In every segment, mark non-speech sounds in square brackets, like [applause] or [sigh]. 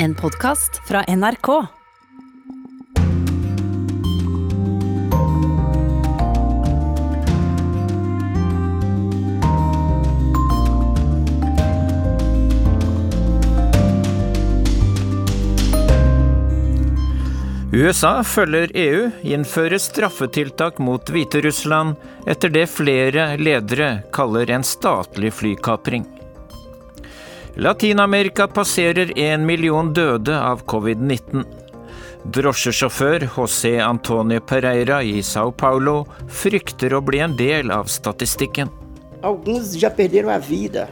En podkast fra NRK. USA følger EU, innfører straffetiltak mot Hviterussland etter det flere ledere kaller en statlig flykapring. Latin-Amerika passerer én million døde av covid-19. Drosjesjåfør José Antonio Pereira i Sao Paulo frykter å bli en del av statistikken. Alguns já perderam a vida.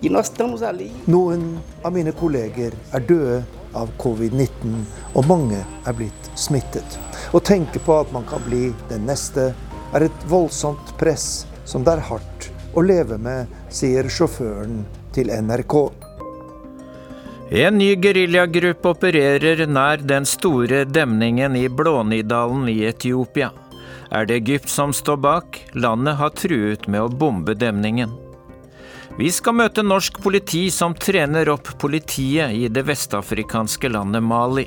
E nós estamos ali. Noen av mine kolleger er døde av covid-19, og mange er blitt smittet. Å tenke på at man kan bli den neste, er et voldsomt press som det er hardt å leve med, sier sjåføren til NRK. En ny geriljagruppe opererer nær den store demningen i Blånidalen i Etiopia. Er det Egypt som står bak? Landet har truet med å bombe demningen. Vi skal møte norsk politi som trener opp politiet i det vestafrikanske landet Mali.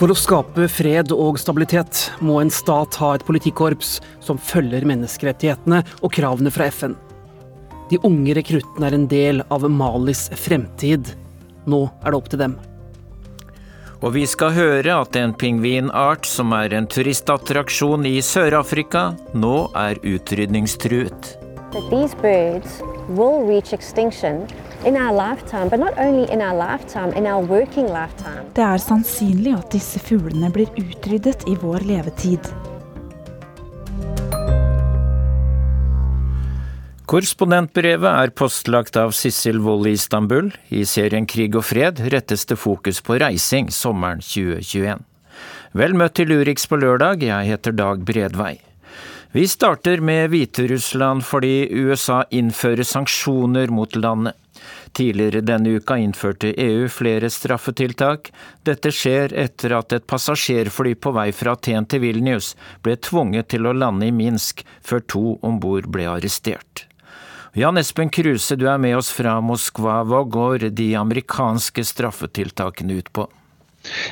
For å skape fred og stabilitet må en stat ha et politikorps som følger menneskerettighetene og kravene fra FN. De unge rekruttene er en del av Malis fremtid. Nå er det opp til dem. Og vi skal høre at en pingvinart som er en turistattraksjon i Sør-Afrika, nå er utrydningstruet. that these birds will reach extinction lifetime, but not only in our lifetime, in our working lifetime. Det er sannsynlig at disse fuglene blir utryddet i vår levetid. Korrespondentbrevet er postlagt av Sissel Wold i Istanbul. I serien Krig og fred rettes det fokus på reising sommeren 2021. Vel møtt til Urix på lørdag, jeg heter Dag Bredvei. Vi starter med Hviterussland fordi USA innfører sanksjoner mot landet. Tidligere denne uka innførte EU flere straffetiltak. Dette skjer etter at et passasjerfly på vei fra Aten til Vilnius ble tvunget til å lande i Minsk før to om bord ble arrestert. Jan Espen Kruse, du er med oss fra Moskva. Hva går de amerikanske straffetiltakene ut på?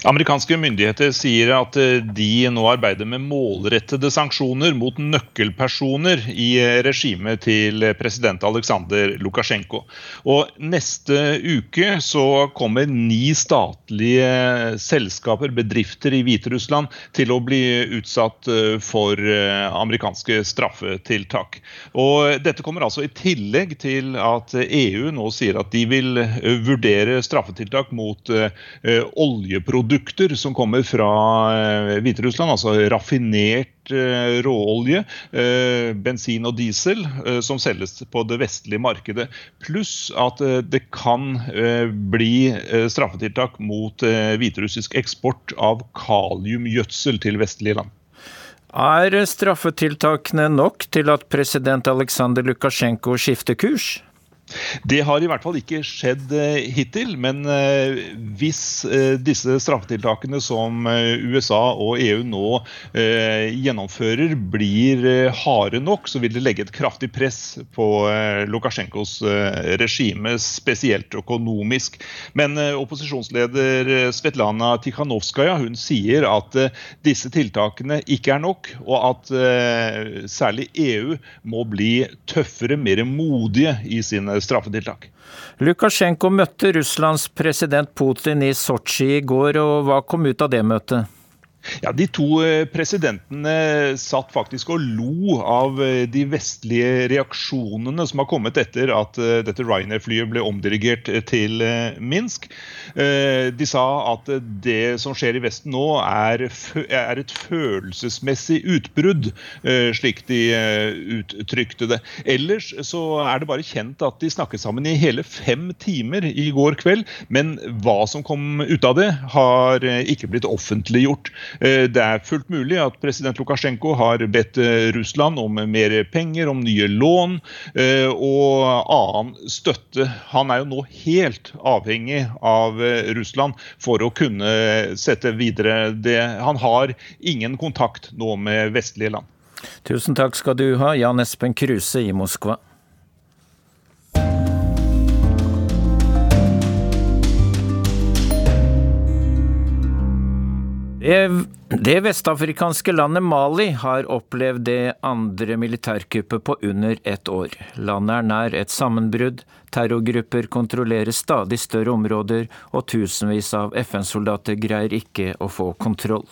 Amerikanske myndigheter sier at eh, de nå arbeider med målrettede sanksjoner mot nøkkelpersoner i eh, regimet til president Aleksandr Lukasjenko. Og Neste uke så kommer ni statlige selskaper, bedrifter i Hviterussland, til å bli utsatt eh, for amerikanske straffetiltak. Og Dette kommer altså i tillegg til at EU nå sier at de vil vurdere straffetiltak mot olje oljeprodukter som kommer fra eh, Hviterussland, altså raffinert eh, råolje, eh, bensin og diesel, som selges på det vestlige markedet. Pluss at det kan bli straffetiltak mot hviterussisk eksport av kaliumgjødsel til vestlige land. Er straffetiltakene nok til at president Aleksandr Lukasjenko skifter kurs? Det har i hvert fall ikke skjedd eh, hittil. Men eh, hvis eh, disse straffetiltakene som USA og EU nå gjennomfører, blir harde nok, så vil det legge et kraftig press på Lukasjenkos regime, spesielt økonomisk. Men opposisjonsleder Svetlana Tikhanovskaja sier at disse tiltakene ikke er nok, og at særlig EU må bli tøffere, mer modige i sine straffetiltak. Lukasjenko møtte Russlands president Putin i Sotsji i går, og hva kom ut av det møtet? Ja, De to eh, presidentene satt faktisk og lo av eh, de vestlige reaksjonene som har kommet etter at eh, dette Ryanair-flyet ble omdirigert til Minsk. De sa at det som skjer i Vesten nå, er, et følelsesmessig utbrudd, slik de uttrykte det. Ellers så er det bare kjent at de snakket sammen i hele fem timer i går kveld. Men hva som kom ut av det, har ikke blitt offentliggjort. Eh, det er fullt mulig at president Lukasjenko har bedt eh, Russland om mer penger, om nye lån eh, og annen støtte. Han er jo nå helt avhengig av Russland for å kunne sette videre det. Han har ingen kontakt nå med vestlige land. Tusen takk skal du ha, Jan Espen Kruse i Moskva. Det vestafrikanske landet Mali har opplevd det andre militærkuppet på under ett år. Landet er nær et sammenbrudd, terrorgrupper kontrollerer stadig større områder, og tusenvis av FN-soldater greier ikke å få kontroll.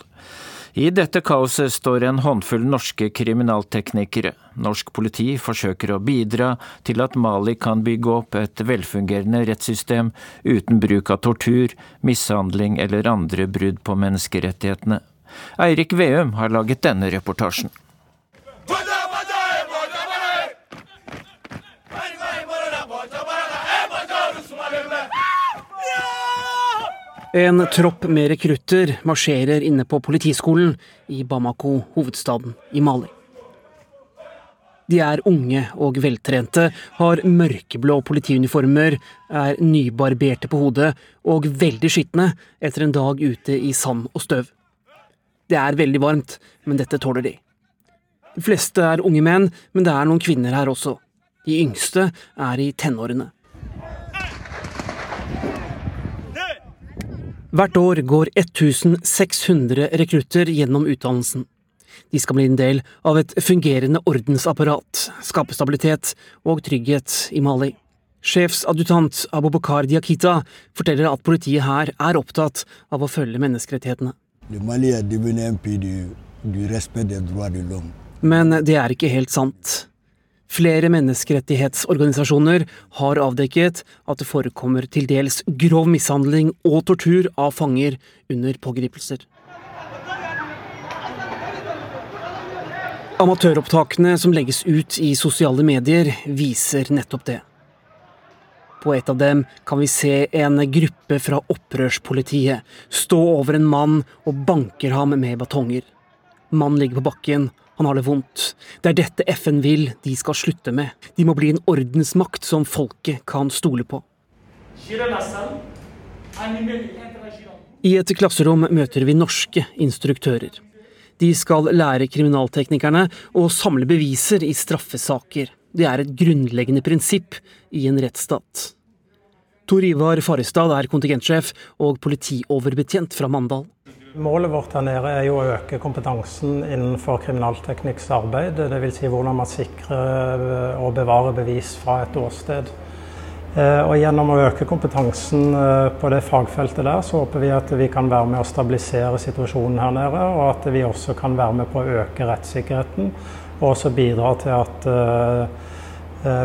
I dette kaoset står en håndfull norske kriminalteknikere. Norsk politi forsøker å bidra til at Mali kan bygge opp et velfungerende rettssystem uten bruk av tortur, mishandling eller andre brudd på menneskerettighetene. Eirik Veum har laget denne reportasjen. En tropp med rekrutter marsjerer inne på politiskolen i Bamako, hovedstaden i Mali. De er unge og veltrente, har mørkeblå politiuniformer, er nybarberte på hodet og veldig skitne etter en dag ute i sand og støv. Det er veldig varmt, men dette tåler de. De fleste er unge menn, men det er noen kvinner her også. De yngste er i tenårene. Hvert år går 1600 rekrutter gjennom utdannelsen. De skal bli en del av et fungerende ordensapparat, skape stabilitet og trygghet i Mali. Sjefsadjutant Abubakar Diakita forteller at politiet her er opptatt av å følge menneskerettighetene. Men det er ikke helt sant. Flere menneskerettighetsorganisasjoner har avdekket at det forekommer til dels grov mishandling og tortur av fanger under pågripelser. Amatøropptakene som legges ut i sosiale medier, viser nettopp det. På et av dem kan vi se en gruppe fra opprørspolitiet stå over en mann og banker ham med batonger. Mannen ligger på bakken han har det vondt. Det er dette FN vil de skal slutte med. De må bli en ordensmakt som folket kan stole på. I et klasserom møter vi norske instruktører. De skal lære kriminalteknikerne å samle beviser i straffesaker. Det er et grunnleggende prinsipp i en rettsstat. Tor Ivar Farestad er kontingentsjef og politioverbetjent fra Mandal. Målet vårt her nede er jo å øke kompetansen innenfor kriminalteknikks arbeid. Dvs. Si hvordan man sikrer eh, og bevarer bevis fra et åsted. Eh, og gjennom å øke kompetansen eh, på det fagfeltet der, så håper vi at vi kan være med å stabilisere situasjonen her nede. Og at vi også kan være med på å øke rettssikkerheten. Og også bidra til at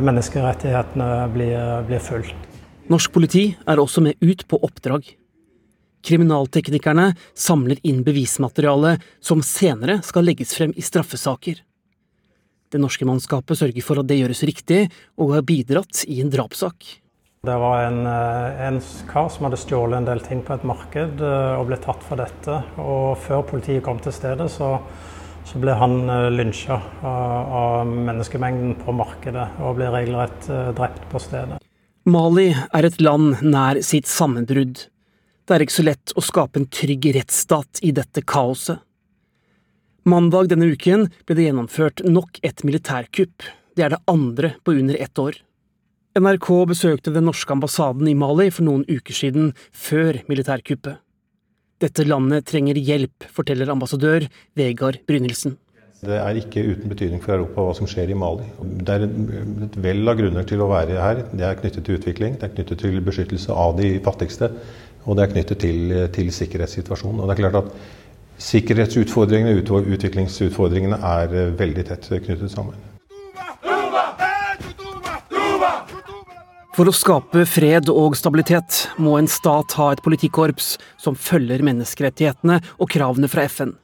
menneskerettighetene blir, blir fulgt. Norsk politi er også med ut på oppdrag. Kriminalteknikerne samler inn bevismateriale som senere skal legges frem i straffesaker. Det norske mannskapet sørger for at det gjøres riktig, og har bidratt i en drapssak. Det var en, eh, en, kar som hadde stjålet en del ting på et marked eh, og ble tatt for dette. Og før politiet kom til stedet, så, så ble han eh, lynsja av, av, menneskemengden på markedet og ble regelrett drept på stedet. Mali er et land nær sitt sammenbrudd. Det er ikke så lett å skape en trygg rettsstat i dette kaoset. Mandag denne uken ble det gjennomført nok et militærkupp. Det er det andre på under ett år. NRK besøkte den norske ambassaden i Mali for noen uker siden, før militærkuppet. Dette landet trenger hjelp, forteller ambassadør Vegard Brynildsen. Det er ikke uten betydning for Europa hva som skjer i Mali. Det er et vell av grunner til å være her. Det er knyttet til utvikling, det er knyttet til beskyttelse av de fattigste. Og det er knyttet til, til sikkerhetssituasjonen. Og det er klart at Sikkerhetsutfordringene og utviklingsutfordringene er eh, veldig tett knyttet sammen. For å skape fred og stabilitet må en stat ha et politikkorps som følger menneskerettighetene og kravene fra FN.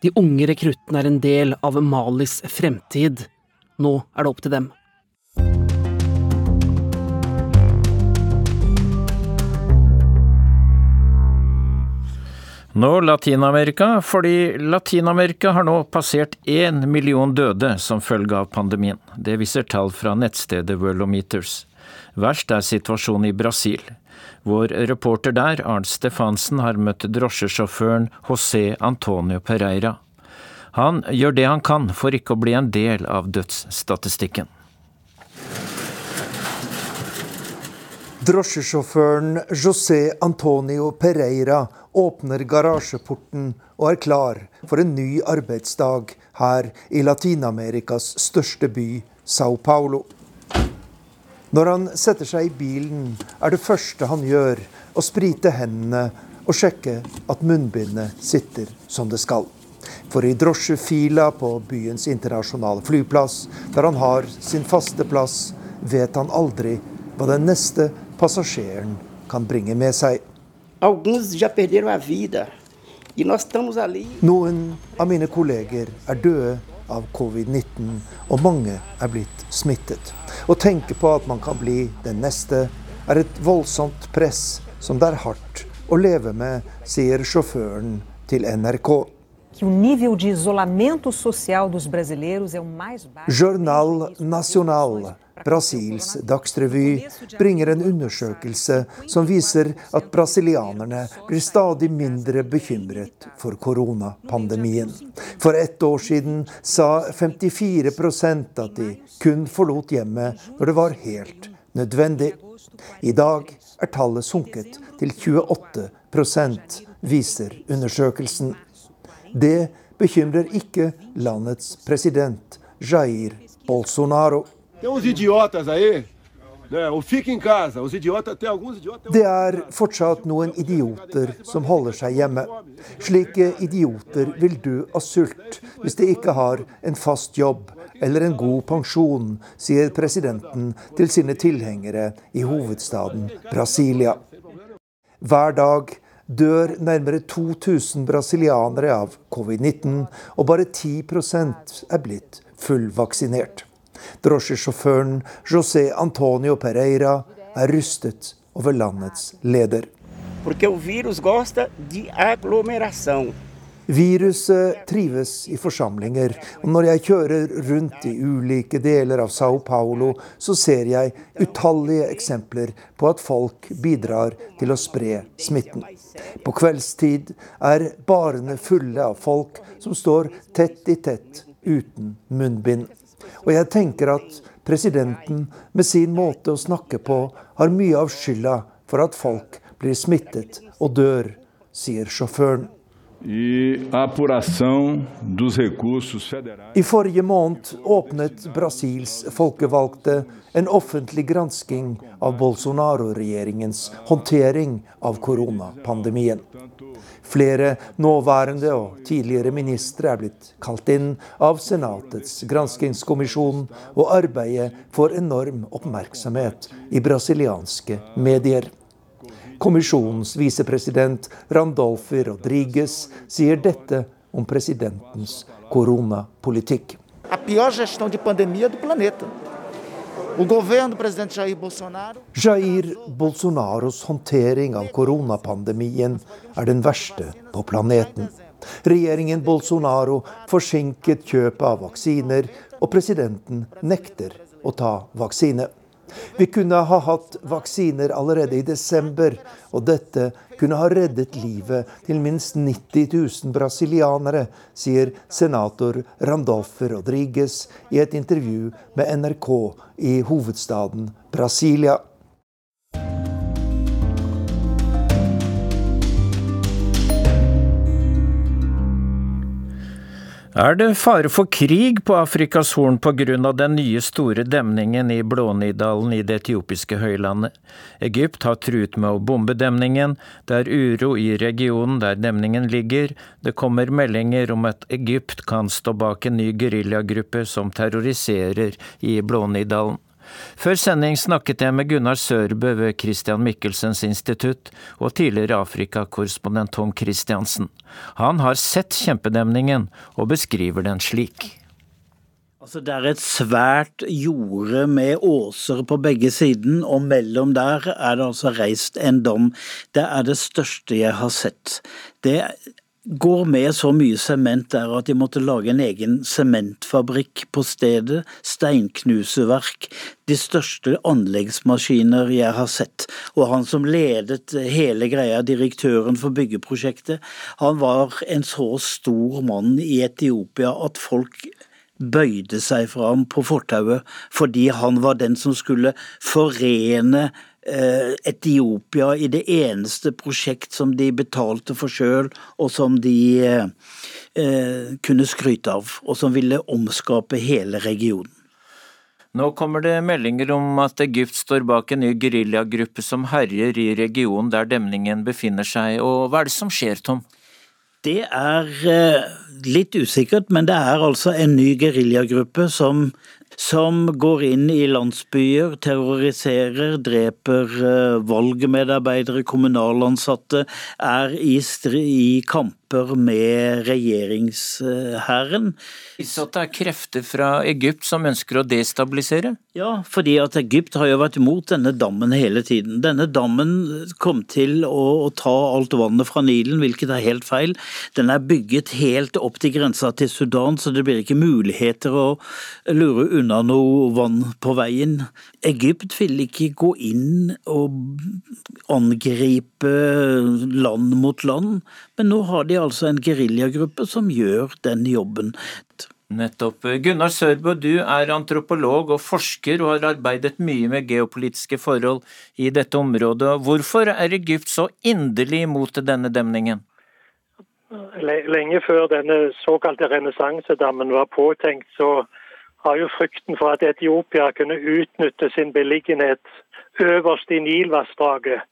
De unge rekruttene er en del av Malis fremtid. Nå er det opp til dem. Nå Latin-Amerika, fordi Latin-Amerika har nå passert én million døde som følge av pandemien. Det viser tall fra nettstedet Worldometers. Verst er situasjonen i Brasil. Vår reporter der, Arnt Stefansen, har møtt drosjesjåføren José Antonio Pereira. Han gjør det han kan for ikke å bli en del av dødsstatistikken. Drosjesjåføren José Antonio Pereira åpner garasjeporten og er klar for en ny arbeidsdag her i Latin-Amerikas største by, Sao Paulo. Når han setter seg i bilen, er det første han gjør å sprite hendene og sjekke at munnbindet sitter som det skal. For i drosjefila på byens internasjonale flyplass, der han har sin faste plass, vet han aldri hva den neste passasjeren kan bringe med seg. Noen av mine kolleger er døde av covid-19, og mange er blitt smittet. Å tenke på at man kan bli den neste, er et voldsomt press som det er hardt å leve med, sier sjåføren til NRK. Jornal Nacional Brasils dagsrevy bringer en undersøkelse som viser at brasilianerne blir stadig mindre bekymret for koronapandemien. For ett år siden sa 54% at de kun forlot hjemmet når det var helt nødvendig. I dag er tallet sunket til 28 viser undersøkelsen. Det bekymrer ikke landets president Jair Bolsonaro. Det er fortsatt noen idioter som holder seg hjemme. Slike idioter vil dø av sult hvis de ikke har en fast jobb eller en god pensjon, sier presidenten til sine tilhengere i hovedstaden Brasilia. Hver dag dør nærmere 2000 brasilianere av covid-19, og bare 10% er blitt fullvaksinert. Drosjesjåføren José Antonio Pereira er rystet over landets leder. Viruset trives i forsamlinger, og når jeg kjører rundt i ulike deler av Sao Paulo, så ser jeg utallige eksempler på at folk bidrar til å spre smitten. På kveldstid er barene fulle av folk som står tett i tett uten munnbind. Og jeg tenker at presidenten med sin måte å snakke på har mye av skylda for at folk blir smittet og dør, sier sjåføren. I forrige måned åpnet Brasils folkevalgte en offentlig gransking av Bolsonaro-regjeringens håndtering av koronapandemien. Flere nåværende og tidligere ministre er blitt kalt inn av Senatets granskingskommisjon, og arbeidet får enorm oppmerksomhet i brasilianske medier. Kommisjonens visepresident Randolfi Rodriguez sier dette om presidentens koronapolitikk. Jair Bolsonaros håndtering av koronapandemien er den verste på planeten. Regjeringen Bolsonaro forsinket kjøpet av vaksiner, og presidenten nekter å ta vaksine. Vi kunne ha hatt vaksiner allerede i desember, og dette kunne ha reddet livet til minst 90 000 brasilianere, sier senator Randolfe Rodriguez i et intervju med NRK i hovedstaden Brasilia. Er det fare for krig på Afrikas Horn pga. den nye store demningen i Blånidalen i det etiopiske høylandet? Egypt har truet med å bombe demningen. Det er uro i regionen der demningen ligger. Det kommer meldinger om at Egypt kan stå bak en ny geriljagruppe som terroriserer i Blånidalen. Før sending snakket jeg med Gunnar Sørbø ved Christian Michelsens institutt og tidligere Afrikakorrespondent Tom Christiansen. Han har sett kjempedemningen og beskriver den slik. Altså, det er et svært jorde med åser på begge siden, og mellom der er det altså reist en dom. Det er det største jeg har sett. Det går med så mye sement der at de måtte lage en egen sementfabrikk på stedet, steinknuseverk, de største anleggsmaskiner jeg har sett. Og han som ledet hele greia, direktøren for byggeprosjektet, han var en så stor mann i Etiopia at folk bøyde seg fra ham på fortauet fordi han var den som skulle forene Etiopia i det eneste prosjekt som de betalte for sjøl, og som de eh, eh, kunne skryte av, og som ville omskape hele regionen. Nå kommer det meldinger om at Egypt står bak en ny geriljagruppe som herjer i regionen der demningen befinner seg, og hva er det som skjer, Tom? Det er eh, litt usikkert, men det er altså en ny geriljagruppe som som går inn i landsbyer, terroriserer, dreper eh, valgmedarbeidere, kommunalansatte, er i, i kamper med regjeringshæren. Så det er krefter fra Egypt som ønsker å destabilisere? Ja, fordi at Egypt har jo vært imot denne dammen hele tiden. Denne dammen kom til å, å ta alt vannet fra Nilen, hvilket er helt feil. Den er bygget helt opp til grensa til Sudan, så det blir ikke muligheter å lure unna noe vann på veien. Egypt vil ikke gå inn og angripe land mot land, men nå har de altså en geriljagruppe som gjør den jobben. Nettopp. Gunnar Sørbø, du er antropolog og forsker og har arbeidet mye med geopolitiske forhold i dette området. Hvorfor er Egypt så inderlig imot denne demningen? Lenge før denne såkalte renessansedammen var påtenkt, så har jo frykten for at Etiopia kunne utnytte sin beliggenhet øverst i Nilvassdraget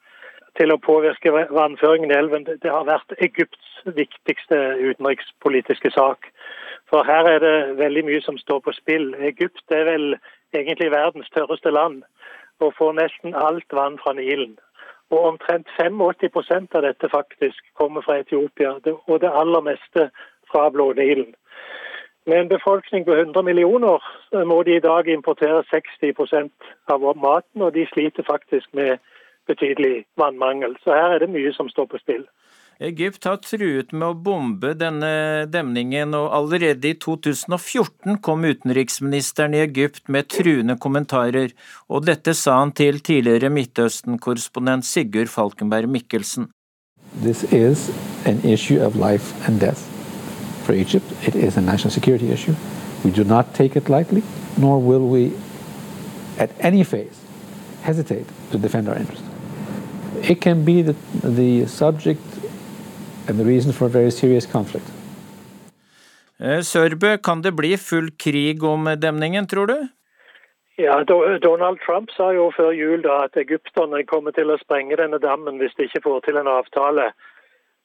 til å påvirke vannføringen i elven. Det har vært Egypts viktigste utenrikspolitiske sak. For her er det veldig mye som står på spill. Egypt er vel egentlig verdens tørreste land og får nesten alt vann fra Nilen. Og omtrent 85% av dette faktisk kommer fra Etiopia, og det aller meste fra Blå-Nilen. Med en befolkning på 100 millioner må de i dag importere 60% av maten, og de sliter faktisk med betydelig vannmangel. Så her er det mye som står på spill. Egypt har truet med å bombe denne demningen, og allerede i 2014 kom utenriksministeren i Egypt med truende kommentarer, og dette sa han til tidligere Midtøsten-korrespondent Sigurd Falkenberg Mikkelsen. This is an issue of life and death. For Egypt, it is a national security issue. We do not take it lightly, nor will we, at any phase, hesitate to defend our interests. It can be the, the subject and the reason for a very serious conflict. Eh, Sørbø, kan det bli full krig om demningen, tror du? Ja, Donald Trump sa jo før jul da at egypterne kommer til å sprenge denne dammen hvis de ikke får til en avtale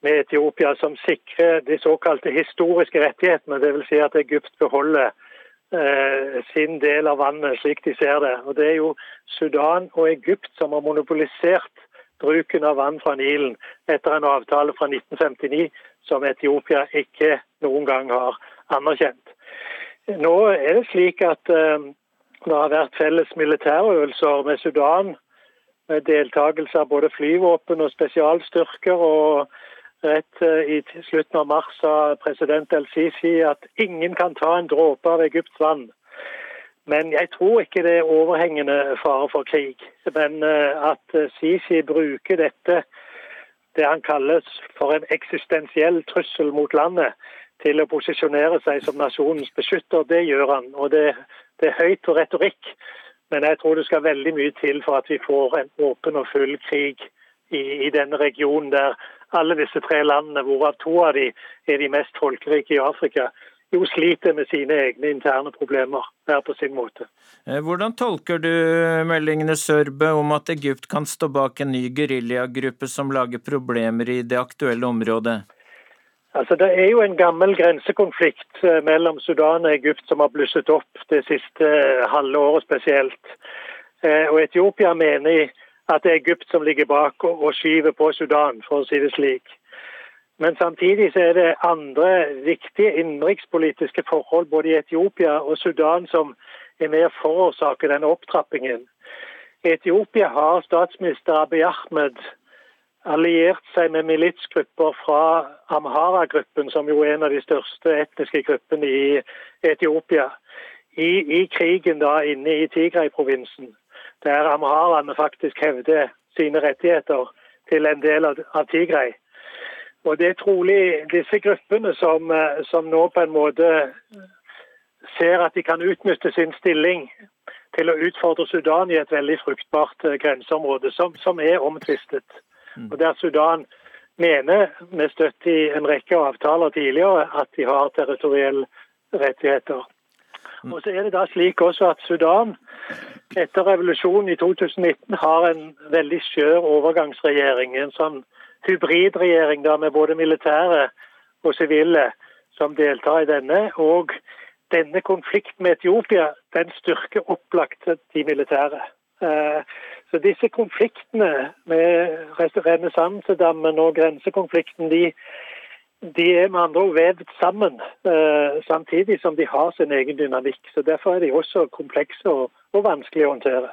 med Etiopia som sikrer de såkalte historiske rettighetene. Dvs. Si at Egypt beholder eh, sin del av vannet slik de ser det. Og Det er jo Sudan og Egypt som har monopolisert bruken av vann fra Nilen etter en avtale fra 1959 som Etiopia ikke noen gang har anerkjent. Nå er det slik at eh, det har vært felles militærøvelser med Sudan med deltakelse av både flyvåpen og spesialstyrker. og Rett eh, i slutten av mars sa president El-Sisi at ingen kan ta en dråpe av Egypts vann. Men jeg tror ikke det er overhengende fare for krig. Men eh, at eh, Sisi bruker dette, det han kalles for en eksistensiell trussel mot landet, til å posisjonere seg som nasjonens beskytter, det gjør han. Og det, det er høyt og retorikk. Men jeg tror det skal veldig mye til for at vi får en åpen og full krig i, i denne regionen der alle disse tre landene, hvorav to av de er de mest folkerike i Afrika, jo sliter med sine egne interne problemer hver på sin måte. Eh, hvordan tolker du meldingene Sørbø om at Egypt kan stå bak en ny geriljagruppe som lager problemer i det aktuelle området? Altså, Det er jo en gammel grensekonflikt eh, mellom Sudan og Egypt som har blusset opp det siste eh, halve året spesielt. Og Etiopia mener at det er Egypt som ligger bak og skyver på Sudan, for å si det slik. Men samtidig så er det andre viktige innenrikspolitiske forhold både i Etiopia og Sudan som er med å forårsake denne opptrappingen. I Etiopia har statsminister Abiy Ahmed alliert seg med militsgrupper fra Amhara-gruppen, som jo er en av de største etniske gruppene i Etiopia, i, i krigen da inne i Tigray-provinsen der amharaene faktisk hevder sine rettigheter til en del av Tigray. Og Det er trolig disse gruppene som, eh, som, nå på en måte ser at de kan utnytte sin stilling til å utfordre Sudan i et veldig fruktbart eh, grenseområde, som, som er omtvistet. Og der Sudan mener, med støtte i en rekke avtaler tidligere, at de har territorielle rettigheter. Og så er det da slik også at Sudan etter revolusjonen i 2019 har en veldig skjør overgangsregjering. En sånn hybridregjering da med både militære og sivile som deltar i denne. Og denne konflikten med Etiopia den styrker opplagt de militære. Eh, så disse konfliktene med renessansedammen og grensekonflikten, de, de er med andre ord vevd sammen, eh, samtidig som de har sin egen dynamikk. Så Derfor er de også komplekse og, og vanskelige å håndtere.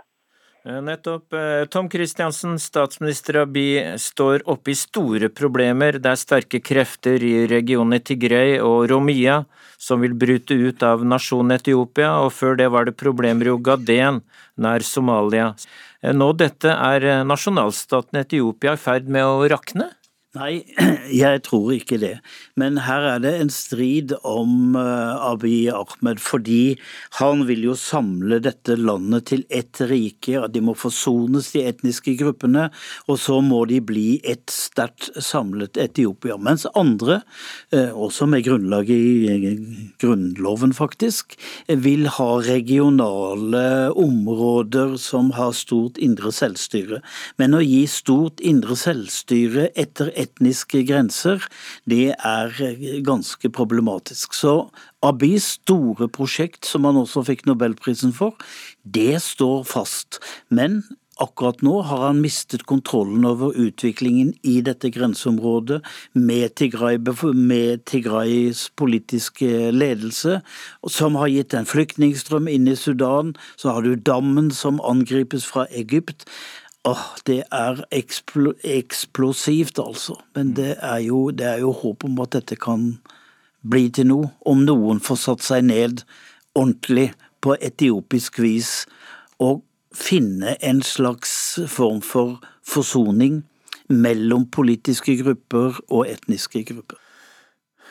Eh, nettopp. Tom Kristiansen, statsminister Abiy står oppe i store problemer. Det er sterke krefter i regionene Tigray og Romia som vil bryte ut av nasjonen Etiopia, og før det var det problemer i Ogaden, nær Somalia. Nå dette er nasjonalstaten Etiopia i ferd med å rakne? Nei, [clears throat] jeg tror ikke det. Men her er det en strid om uh, Abiy Ahmed, fordi han vil jo samle dette landet til ett rike. at De må forsones, de etniske gruppene, og så må de bli et sterkt samlet Etiopia. Mens andre, uh, også med grunnlag i Grunnloven faktisk, vil ha regionale områder som har stort indre selvstyre. Men å gi stort indre selvstyre etter ett etniske grenser, det er ganske problematisk. Så Abis store prosjekt, som han også fikk nobelprisen for, det står fast. Men Akkurat nå har han mistet kontrollen over utviklingen i dette grenseområdet med, Tigray, med Tigrays politiske ledelse, som har gitt en flyktningstrøm inn i Sudan. Så har du dammen som angripes fra Egypt. Åh, det er ekspl eksplosivt, altså. Men det er, jo, det er jo håp om at dette kan bli til noe. Om noen får satt seg ned ordentlig på etiopisk vis og finne en slags form for forsoning mellom politiske grupper og etniske grupper.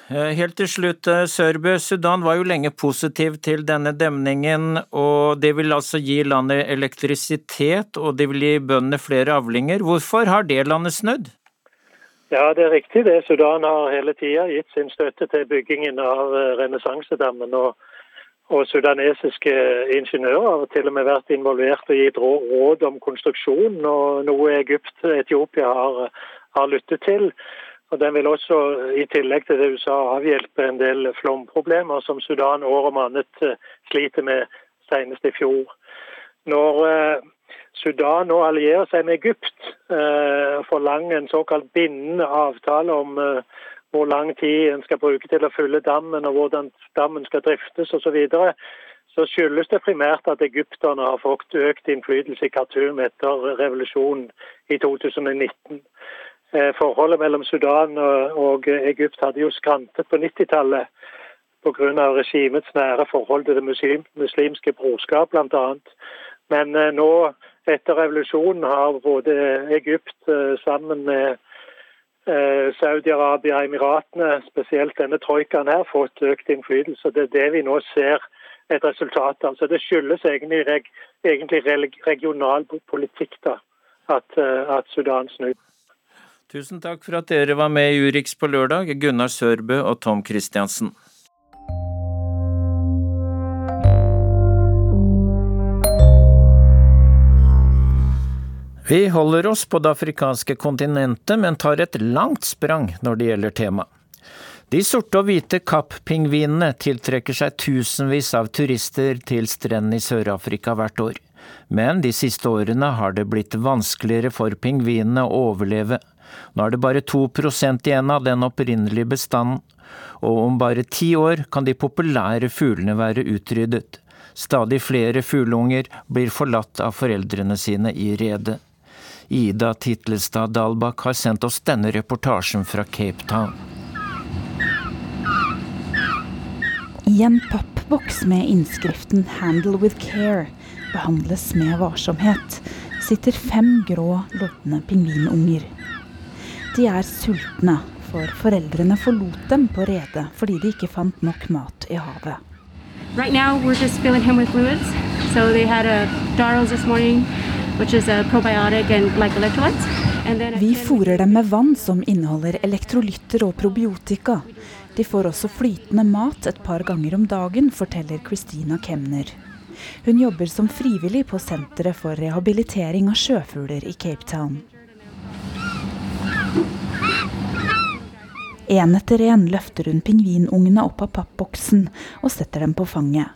Eh, helt til slutt, eh, Sørbø. Sudan var jo lenge positiv til denne demningen, og det vil altså gi landet elektrisitet, og det vil gi bøndene flere avlinger. Hvorfor har det landet snudd? Ja, det er riktig det. Sudan har hele tida gitt sin støtte til byggingen av eh, renessansedammen. Og, og, sudanesiske ingeniører har til og med vært involvert og gitt råd om konstruksjon, og noe Egypt og Etiopia har, har lyttet til. Og Den vil også, i tillegg til det USA, avhjelpe en del flomproblemer som Sudan år om annet eh, sliter med, senest i fjor. Når eh, Sudan nå allierer seg med Egypt eh, og forlanger en såkalt bindende avtale om hvor lang tid en skal bruke til å fylle dammen og hvordan dammen skal driftes osv., så, videre, så skyldes det primært at egypterne har fått økt innflytelse i Khartoum etter revolusjonen i 2019. Eh, forholdet mellom Sudan og Egypt hadde jo skrantet på 90-tallet pga. regimets nære forhold til det muslim, muslimske brorskap bl.a. Men eh, nå, etter revolusjonen, har både Egypt eh, sammen med Saudi-Arabia og Emiratene, spesielt denne troikaen her, fått økt innflytelse. Det er det vi nå ser et resultat av. Så det skyldes egentlig, egentlig regional politikk da, at, at Sudan snur. Tusen takk for at dere var med i Urix på lørdag, Gunnar Sørbø og Tom Christiansen. Vi holder oss på det afrikanske kontinentet, men tar et langt sprang når det gjelder temaet. De sorte og hvite kapppingvinene tiltrekker seg tusenvis av turister til strendene i Sør-Afrika hvert år. Men de siste årene har det blitt vanskeligere for pingvinene å overleve. Nå er det bare to prosent igjen av den opprinnelige bestanden, og om bare ti år kan de populære fuglene være utryddet. Stadig flere fugleunger blir forlatt av foreldrene sine i redet. Ida Titlestad Dalbakk har sendt oss denne reportasjen fra Cape Town. I en pappboks med innskriften 'Handle with care' behandles med varsomhet, sitter fem grå, lodne pingvinunger. De er sultne, for foreldrene forlot dem på redet fordi de ikke fant nok mat i havet. Right now we're just filling him with fluids So they had a Daros this morning, which is a probiotic and like electrolytes. Vi fôrer dem med vann som inneholder elektrolytter og probiotika. De får også flytende mat et par ganger om dagen, forteller Christina Kemner. Hun jobber som frivillig på Senteret for rehabilitering av sjøfugler i Cape Town. En etter en løfter hun pingvinungene opp av pappboksen og setter dem på fanget.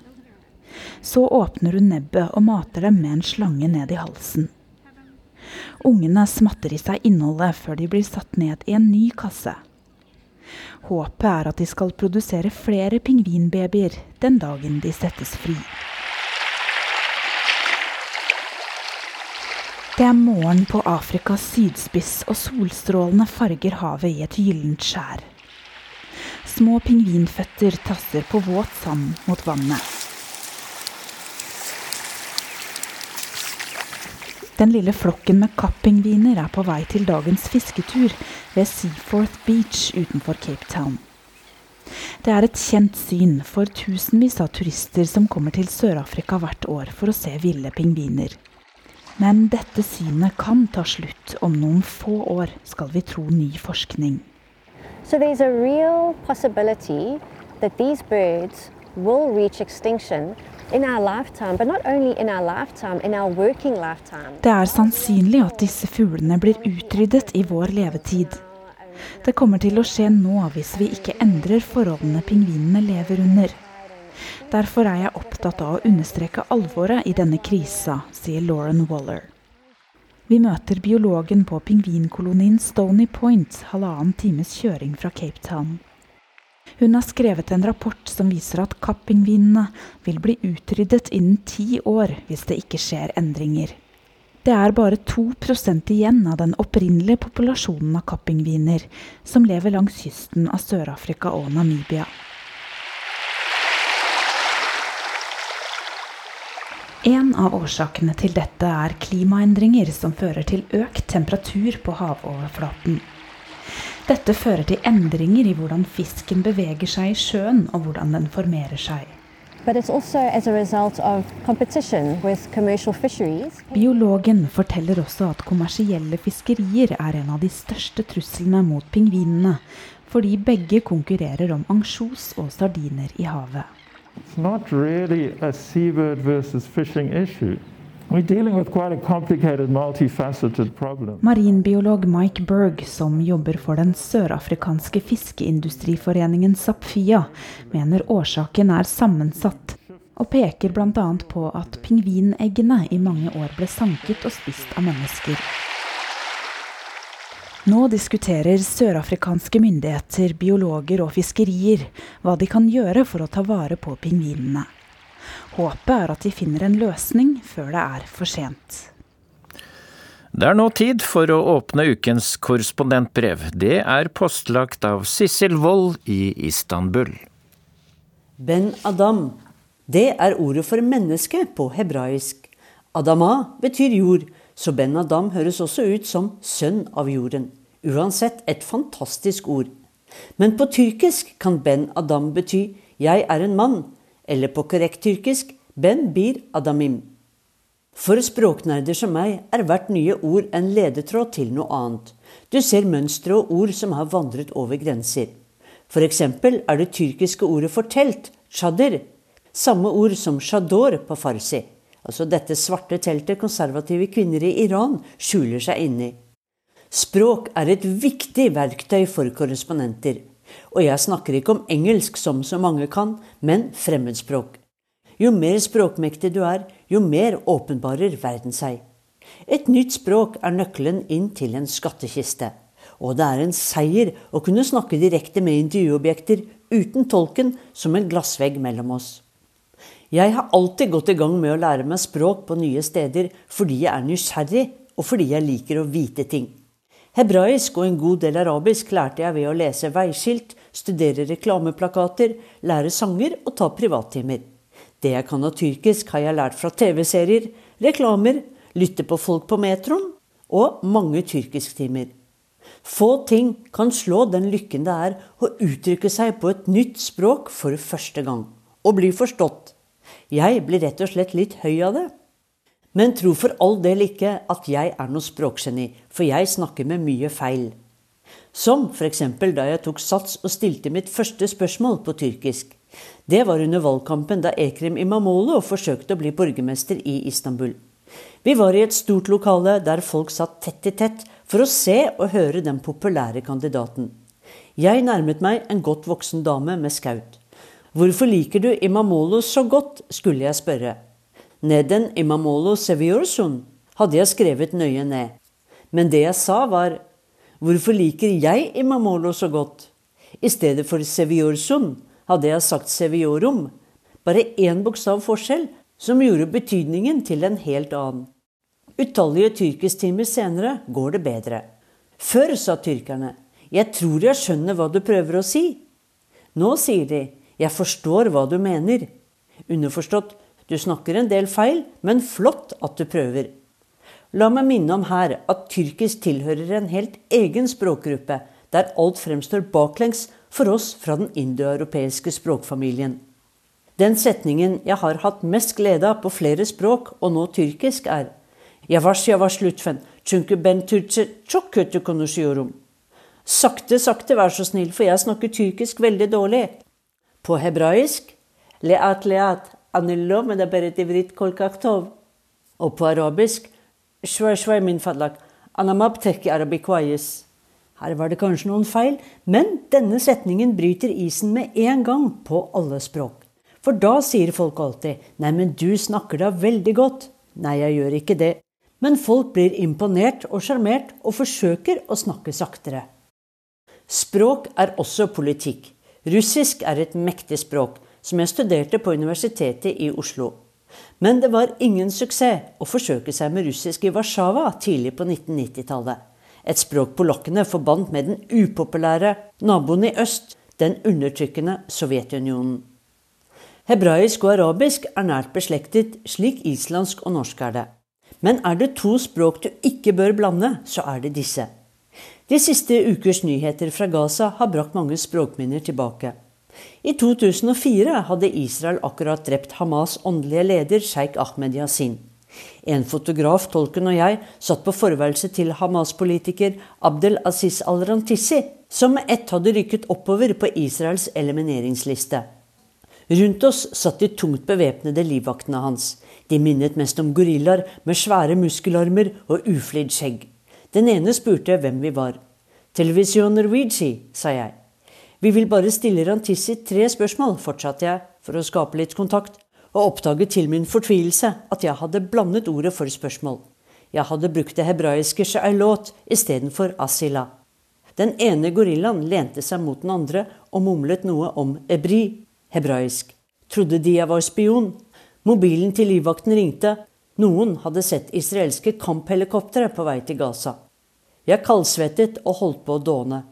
Så åpner hun nebbet og mater dem med en slange ned i halsen. Ungene smatter i seg innholdet før de blir satt ned i en ny kasse. Håpet er at de skal produsere flere pingvinbabyer den dagen de settes fri. Det er morgen på Afrikas sydspiss, og solstrålene farger havet i et gyllent skjær. Små pingvinføtter tasser på våt sand mot vannet. Den lille flokken med kappingviner er på vei til dagens fisketur ved Seaforth Beach utenfor Cape Town. Det er et kjent syn for tusenvis av turister som kommer til Sør-Afrika hvert år for å se ville pingviner. Men dette synet kan ta slutt om noen få år, skal vi tro ny forskning. So there's a real possibility that these birds will reach extinction in our lifetime, but not only in our lifetime, in our working lifetime. Det er sannsynlig at disse fuglene blir utryddet i vår levetid. Det kommer til å skje nå hvis vi ikke endrer forholdene pingvinene lever under. Derfor er jeg opptatt av å understreke alvoret i denne krisa, sier Lauren Waller. Vi møter biologen på pingvinkolonien Stony Point, halvannen times kjøring fra Cape Town. Hun har skrevet en rapport som viser at kappingvinene vil bli utryddet innen ti år hvis det ikke skjer endringer. Det er bare 2 igjen av den opprinnelige populasjonen av kappingviner som lever langs kysten av Sør-Afrika og Namibia. En av årsakene til dette er klimaendringer som fører til økt temperatur på havoverflaten. Dette fører til endringer i hvordan fisken beveger seg i sjøen, og hvordan den formerer seg. Biologen forteller også at kommersielle fiskerier er en av de største truslene mot pingvinene, fordi begge konkurrerer om ansjos og sardiner i havet. It's not really a seabird versus fishing issue. Marinbiolog Mike Berg, som jobber for den sørafrikanske fiskeindustriforeningen Sapfia, mener årsaken er sammensatt, og peker bl.a. på at pingvineggene i mange år ble sanket og spist av mennesker. Nå diskuterer sørafrikanske myndigheter, biologer og fiskerier hva de kan gjøre for å ta vare på pingvinene. Håpet er at de finner en løsning før det er for sent. Det er nå tid for å åpne ukens korrespondentbrev. Det er postlagt av Sissel Wold i Istanbul. Ben Adam. Det er ordet for menneske på hebraisk. Adama betyr jord, så Ben Adam høres også ut som sønn av jorden. Uansett et fantastisk ord. Men på tyrkisk kan Ben Adam bety 'jeg er en mann', eller på korrekt tyrkisk Ben bir adamim. For språknerder som meg er hvert nye ord en ledetråd til noe annet. Du ser mønstre og ord som har vandret over grenser. For eksempel er det tyrkiske ordet for telt, chadir, samme ord som shador på farsi. Altså dette svarte teltet konservative kvinner i Iran skjuler seg inni. Språk er et viktig verktøy for korrespondenter. Og jeg snakker ikke om engelsk som så mange kan, men fremmedspråk. Jo mer språkmektig du er, jo mer åpenbarer verden seg. Et nytt språk er nøkkelen inn til en skattkiste. Og det er en seier å kunne snakke direkte med intervjuobjekter uten tolken som en glassvegg mellom oss. Jeg har alltid gått i gang med å lære meg språk på nye steder fordi jeg er nysgjerrig, og fordi jeg liker å vite ting. Hebraisk og en god del arabisk lærte jeg ved å lese veiskilt, studere reklameplakater, lære sanger og ta privattimer. Det jeg kan av tyrkisk, har jeg lært fra TV-serier, reklamer, lytte på folk på metroen og mange tyrkisktimer. Få ting kan slå den lykken det er å uttrykke seg på et nytt språk for første gang, og bli forstått. Jeg blir rett og slett litt høy av det. Men tro for all del ikke at jeg er noe språkgeni, for jeg snakker med mye feil. Som f.eks. da jeg tok sats og stilte mitt første spørsmål på tyrkisk. Det var under valgkampen da Ekrem Imamolo forsøkte å bli borgermester i Istanbul. Vi var i et stort lokale der folk satt tett i tett for å se og høre den populære kandidaten. Jeg nærmet meg en godt voksen dame med skaut. Hvorfor liker du Imamolo så godt, skulle jeg spørre. Neden Imamolo Seviorsun hadde jeg skrevet nøye ned. Men det jeg sa var hvorfor liker jeg Imamolo så godt? I stedet for Seviorsun hadde jeg sagt Seviorum. Bare én bokstav forskjell, som gjorde betydningen til en helt annen. Utallige tyrkisktimer senere går det bedre. Før sa tyrkerne 'Jeg tror jeg skjønner hva du prøver å si'. Nå sier de 'Jeg forstår hva du mener'. Underforstått 'Du snakker en del feil, men flott at du prøver'. La meg minne om her at tyrkisk tilhører en helt egen språkgruppe, der alt fremstår baklengs for oss fra den indoeuropeiske språkfamilien. Den setningen jeg har hatt mest glede av på flere språk, og nå tyrkisk, er Yavaş yavaş lütfen, çünkü ben Türkçe çok kötü konuşuyorum. Sakte, sakte, vær så snill, for jeg snakker tyrkisk veldig dårlig. På hebraisk leat leat anillo medaberet ivrit kolkaktov. Og på arabisk shway shway min fadlak anamab tekki arabikwayis. Her var det kanskje noen feil, men denne setningen bryter isen med en gang på alle språk. For da sier folk alltid 'Nei, men du snakker da veldig godt'. Nei, jeg gjør ikke det. Men folk blir imponert og sjarmert og forsøker å snakke saktere. Språk er også politikk. Russisk er et mektig språk, som jeg studerte på Universitetet i Oslo. Men det var ingen suksess å forsøke seg med russisk i Warszawa tidlig på 1990-tallet. Et språk polakkene forbandt med den upopulære naboen i øst, den undertrykkende Sovjetunionen. Hebraisk og arabisk er nært beslektet, slik islandsk og norsk er det. Men er det to språk du ikke bør blande, så er det disse. De siste ukers nyheter fra Gaza har brakt mange språkminner tilbake. I 2004 hadde Israel akkurat drept Hamas' åndelige leder sjeik Ahmed Yasin. En fotograf, tolken og jeg satt på forværelset til Hamas-politiker Abdel Aziz al-Rantissi, som med ett hadde rykket oppover på Israels elimineringsliste. Rundt oss satt de tungt bevæpnede livvaktene hans. De minnet mest om gorillaer med svære muskelarmer og uflidd skjegg. Den ene spurte hvem vi var. Television Norwegian, sa jeg. Vi vil bare stille Rantissi tre spørsmål, fortsatte jeg, for å skape litt kontakt, og oppdaget til min fortvilelse at jeg hadde blandet ordet for spørsmål. Jeg hadde brukt det hebraiske sha'ilot istedenfor asila. Den ene gorillaen lente seg mot den andre og mumlet noe om ebri, hebraisk. Trodde de jeg var spion. Mobilen til livvakten ringte, noen hadde sett israelske kamphelikoptre på vei til Gaza. Jeg kaldsvettet og holdt på å dåne.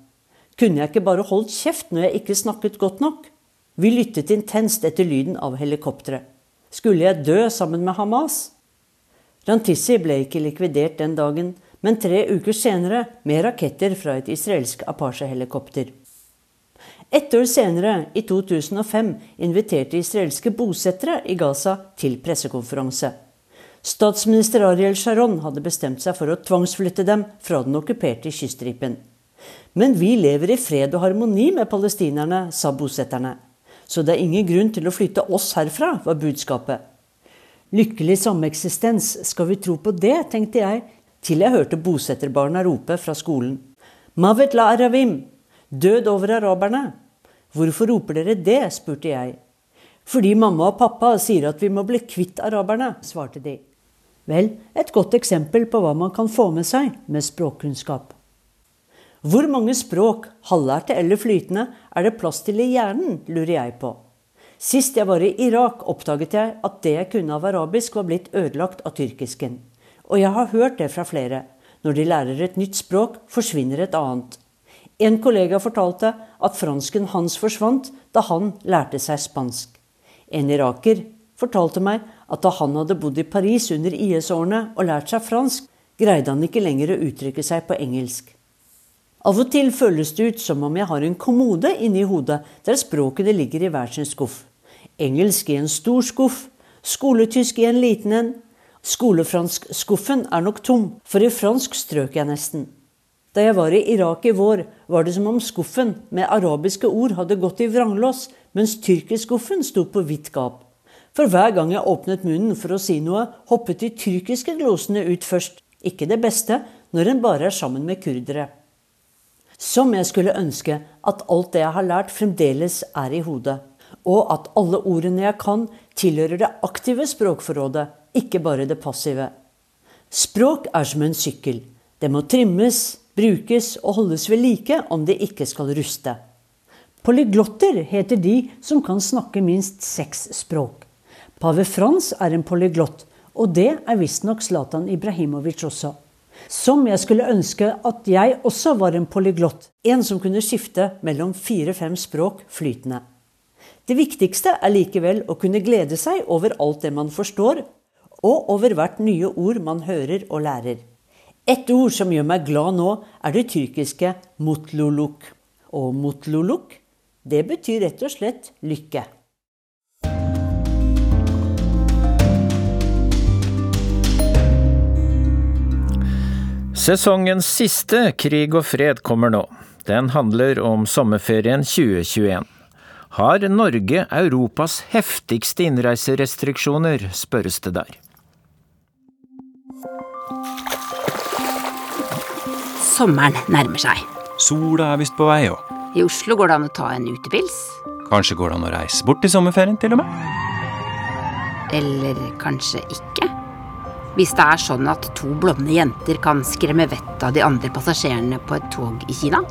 Kunne jeg ikke bare holdt kjeft når jeg ikke snakket godt nok? Vi lyttet intenst etter lyden av helikopteret. Skulle jeg dø sammen med Hamas? Rantissi ble ikke likvidert den dagen, men tre uker senere med raketter fra et israelsk Apache-helikopter. Ett år senere, i 2005, inviterte israelske bosettere i Gaza til pressekonferanse. Statsminister Ariel Sharon hadde bestemt seg for å tvangsflytte dem fra den okkuperte kyststripen. Men vi lever i fred og harmoni med palestinerne, sa bosetterne. Så det er ingen grunn til å flytte oss herfra, var budskapet. Lykkelig sameksistens, skal vi tro på det, tenkte jeg, til jeg hørte bosetterbarna rope fra skolen. Mavet la aravim! Død over araberne! Hvorfor roper dere det? spurte jeg. Fordi mamma og pappa sier at vi må bli kvitt araberne, svarte de. Vel, et godt eksempel på hva man kan få med seg med språkkunnskap. Hvor mange språk, halvlærte eller flytende, er det plass til i hjernen, lurer jeg på. Sist jeg var i Irak, oppdaget jeg at det jeg kunne av arabisk, var blitt ødelagt av tyrkisken. Og jeg har hørt det fra flere. Når de lærer et nytt språk, forsvinner et annet. En kollega fortalte at fransken hans forsvant da han lærte seg spansk. En iraker fortalte meg at da han hadde bodd i Paris under IS-årene og lært seg fransk, greide han ikke lenger å uttrykke seg på engelsk. Av og til føles det ut som om jeg har en kommode inni hodet der språkene ligger i hver sin skuff. engelsk i en stor skuff, skoletysk i en liten en. Skolefransk-skuffen er nok tom, for i fransk strøk jeg nesten. Da jeg var i Irak i vår, var det som om skuffen med arabiske ord hadde gått i vranglås, mens tyrkerskuffen sto på vidt gap. For hver gang jeg åpnet munnen for å si noe, hoppet de tyrkiske glosene ut først. Ikke det beste når en bare er sammen med kurdere. Som jeg skulle ønske at alt det jeg har lært, fremdeles er i hodet. Og at alle ordene jeg kan, tilhører det aktive språkforrådet, ikke bare det passive. Språk er som en sykkel. Det må trimmes, brukes og holdes ved like om det ikke skal ruste. Polyglotter heter de som kan snakke minst seks språk. Pave Frans er en polyglott, og det er visstnok Zlatan Ibrahimovic også. Som jeg skulle ønske at jeg også var en polyglott, en som kunne skifte mellom fire-fem språk flytende. Det viktigste er likevel å kunne glede seg over alt det man forstår, og over hvert nye ord man hører og lærer. Et ord som gjør meg glad nå, er det tyrkiske mutluluk. Og mutluluk, det betyr rett og slett lykke. Sesongens siste Krig og fred kommer nå. Den handler om sommerferien 2021. Har Norge Europas heftigste innreiserestriksjoner, spørres det der. Sommeren nærmer seg. Sola er visst på vei òg. I Oslo går det an å ta en utepils. Kanskje går det an å reise bort i sommerferien, til og med? Eller kanskje ikke? Hvis det er sånn at to blonde jenter kan skremme vettet av de andre passasjerene på et tog i Kina?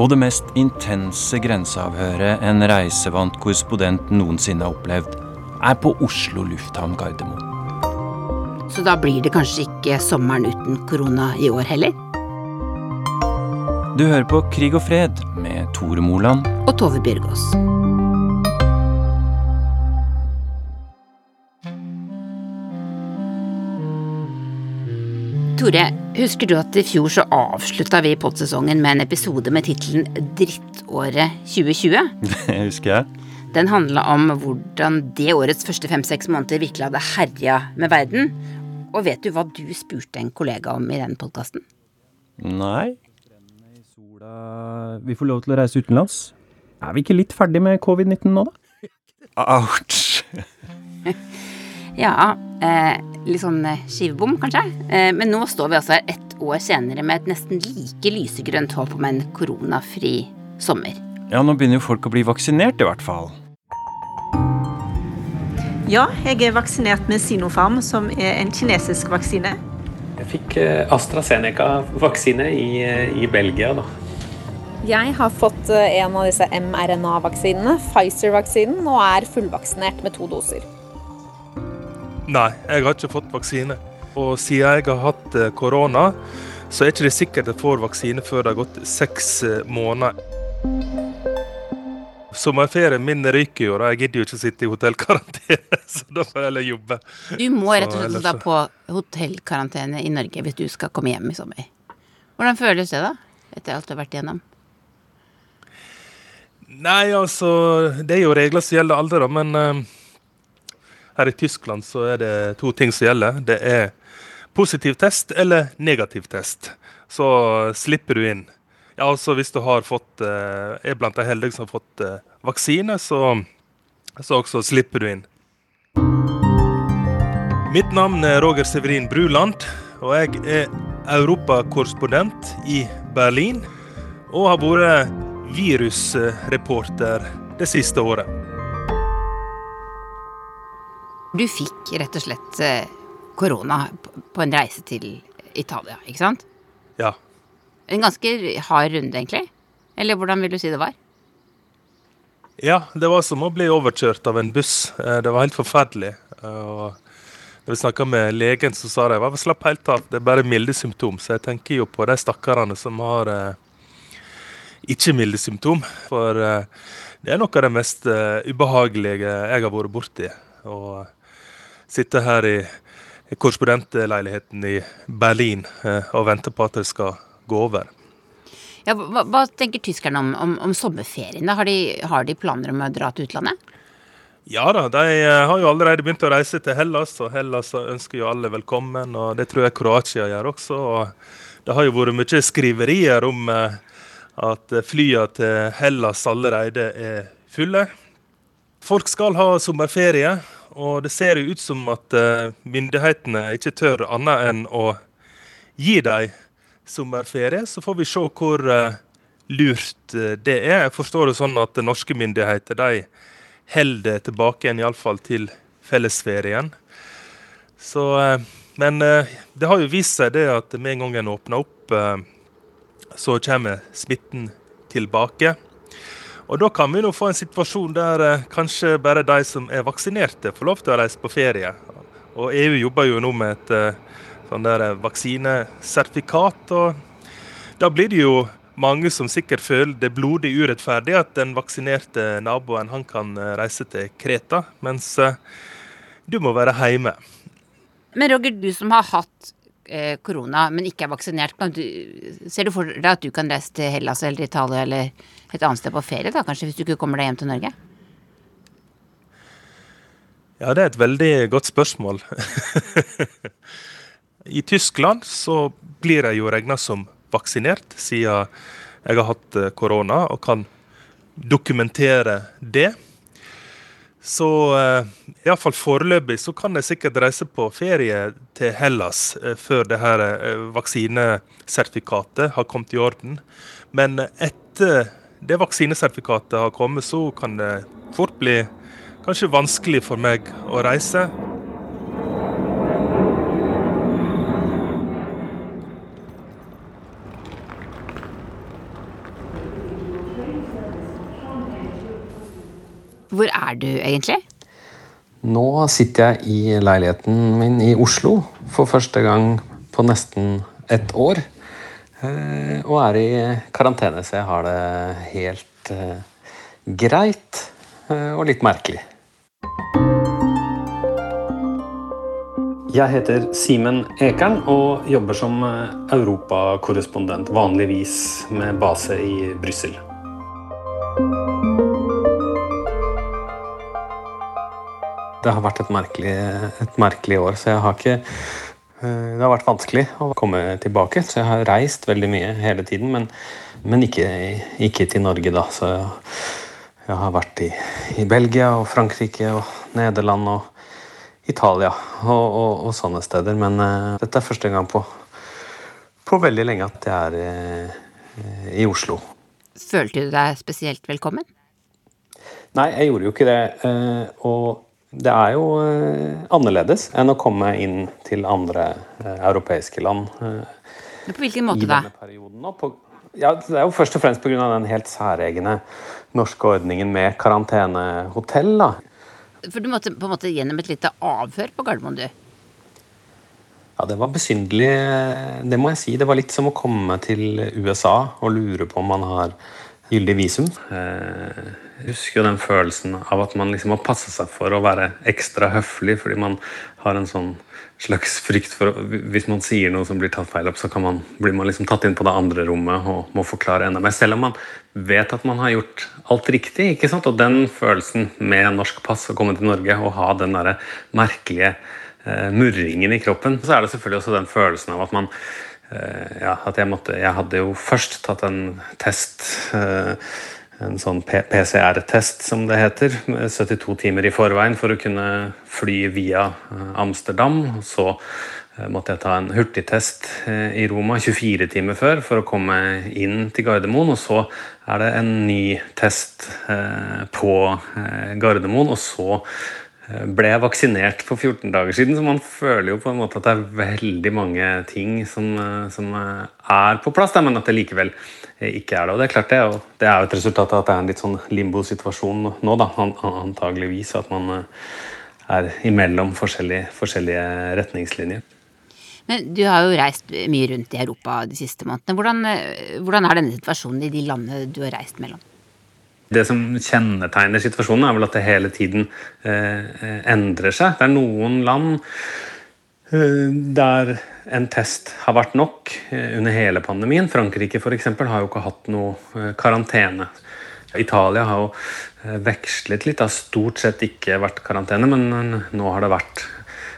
Og det mest intense grenseavhøret en reisevant korrespondent noensinne har opplevd, er på Oslo lufthavn Gardermoen. Så da blir det kanskje ikke sommeren uten korona i år heller? Du hører på Krig og fred med Tore Moland Og Tove Bjørgaas. Tore, husker du at i fjor så avslutta vi podsesongen med en episode med tittelen Drittåret 2020? [laughs] Det husker jeg. Den handla om hvordan det årets første fem-seks måneder virkelig hadde herja med verden. Og vet du hva du spurte en kollega om i den podkasten? Nei. Vi får lov til å reise utenlands. Er vi ikke litt ferdig med covid-19 nå, da? Ouch. Ja, eh, litt sånn eh, skivebom, kanskje. Eh, men nå står vi altså her ett år senere med et nesten like lysegrønt håp om en koronafri sommer. Ja, nå begynner jo folk å bli vaksinert, i hvert fall. Ja, jeg er vaksinert med Sinopharm, som er en kinesisk vaksine. Jeg fikk AstraZeneca-vaksine i, i Belgia, da. Jeg har fått en av disse mRNA-vaksinene, Pfizer-vaksinen, og er fullvaksinert med to doser. Nei, jeg har ikke fått vaksine. Og siden jeg har hatt korona, så er det ikke sikkert jeg får vaksine før det har gått seks måneder. Sommerferien min ryker jo, da. Jeg gidder jo ikke å sitte i hotellkarantene, [laughs] så da får jeg heller jobbe. Du må rett og slett da på hotellkarantene i Norge hvis du skal komme hjem i sommer. Hvordan føles det, da? Etter alt du har vært igjennom? Nei, altså Det er jo regler som gjelder alle, da. Men uh, her i Tyskland så er det to ting som gjelder. Det er positiv test eller negativ test. Så slipper du inn. Ja, altså Hvis du har fått, uh, er blant de heldige som har fått uh, vaksine, så, så også slipper du inn. Mitt navn er Roger Severin Bruland, og jeg er europakorrespondent i Berlin. Og har vært virusreporter det siste året. Du fikk rett og slett korona på en reise til Italia, ikke sant? Ja. En ganske hard runde, egentlig? Eller hvordan vil du si det var? Ja, det var som å bli overkjørt av en buss. Det var helt forferdelig. Og når vi snakka med legen, så sa de at slapp helt av, det er bare milde symptom. Så jeg tenker jo på de stakkarene som har eh, ikke milde symptom. For eh, det er noe av det mest eh, ubehagelige jeg har vært borti. Å sitte her i korrespondentleiligheten i Berlin og vente på at det skal gå over. Ja, hva, hva tenker tyskerne om, om, om sommerferien? Har de, har de planer om å dra til utlandet? Ja da, de har jo allerede begynt å reise til Hellas, og Hellas ønsker jo alle velkommen. og Det tror jeg Kroatia gjør også. og Det har jo vært mye skriverier om at flyene til Hellas allerede er fulle. Folk skal ha sommerferie, og det ser jo ut som at myndighetene ikke tør annet enn å gi dem sommerferie. Så får vi se hvor lurt det er. Jeg forstår det sånn at norske myndigheter de holder tilbake igjen, iallfall til fellesferien. Så, men det har jo vist seg det at med en gang en åpner opp, så kommer smitten tilbake. Og Da kan vi nå få en situasjon der kanskje bare de som er vaksinerte, får lov til å reise på ferie. Og EU jobber jo nå med et sånn der vaksinesertifikat. og Da blir det jo mange som sikkert føler det blodig urettferdig at den vaksinerte naboen han kan reise til Kreta, mens du må være hjemme. Men Roger, du som har hatt korona, men ikke er vaksinert, du, ser du for deg at du kan reise til Hellas eller Italia eller et annet sted på ferie, da, kanskje, hvis du ikke kommer deg hjem til Norge? Ja, det er et veldig godt spørsmål. [laughs] I Tyskland så blir jeg jo regna som vaksinert, siden jeg har hatt korona og kan dokumentere det. Så iallfall foreløpig så kan jeg sikkert reise på ferie til Hellas før det her vaksinesertifikatet har kommet i orden. Men etter det vaksinesertifikatet har kommet, så kan det fort bli kanskje vanskelig for meg å reise. Hvor er du egentlig? Nå sitter jeg i leiligheten min i Oslo for første gang på nesten et år. Og er i karantene, så jeg har det helt greit og litt merkelig. Jeg heter Simen Ekern og jobber som europakorrespondent, vanligvis med base i Brussel. Det har vært et merkelig, et merkelig år, så jeg har ikke Det har vært vanskelig å komme tilbake, så jeg har reist veldig mye hele tiden. Men, men ikke, ikke, til Norge, da. Så jeg, jeg har vært i, i, Belgia og Frankrike og Nederland og Italia og, og, og sånne steder. Men uh, dette er første gang på, på veldig lenge at jeg er uh, i Oslo. Følte du deg spesielt velkommen? Nei, jeg gjorde jo ikke det. Uh, og det er jo annerledes enn å komme inn til andre europeiske land. Men på hvilken måte da? Ja, det er jo først og fremst pga. den helt særegne norske ordningen med karantenehotell. da. For du måtte på en måte gjennom et lite avhør på Gardermoen, du? Ja, det var besynderlig. Det må jeg si. Det var litt som å komme til USA og lure på om man har gyldig visum. Jeg husker jo den følelsen av at man liksom må passe seg for å være ekstra høflig fordi man har en sånn slags frykt for Hvis man sier noe som blir tatt feil opp, så man, blir man liksom tatt inn på det andre rommet og må forklare enda mer. Selv om man vet at man har gjort alt riktig. ikke sant? Og den følelsen med norsk pass å komme til Norge og ha den der merkelige eh, murringen i kroppen, så er det selvfølgelig også den følelsen av at man eh, ja, at jeg måtte Jeg hadde jo først tatt en test. Eh, en sånn PCR-test, som det heter, 72 timer i forveien for å kunne fly via Amsterdam. Så måtte jeg ta en hurtigtest i Roma 24 timer før for å komme inn til Gardermoen. Og så er det en ny test på Gardermoen, og så ble jeg vaksinert for 14 dager siden, så man føler jo på en måte at det er veldig mange ting som, som er på plass, men at det likevel ikke er det. Og det er klart det, og det er jo et resultat av at det er en litt sånn limbo-situasjon nå, da, antageligvis. At man er imellom forskjellige, forskjellige retningslinjer. Men Du har jo reist mye rundt i Europa de siste månedene. Hvordan, hvordan er denne situasjonen i de landene du har reist mellom? Det som kjennetegner situasjonen, er vel at det hele tiden eh, endrer seg. Det er noen land eh, der en test har vært nok eh, under hele pandemien. Frankrike for eksempel, har jo ikke hatt noe karantene. Italia har jo eh, vekslet litt, har stort sett ikke vært karantene, men nå har det vært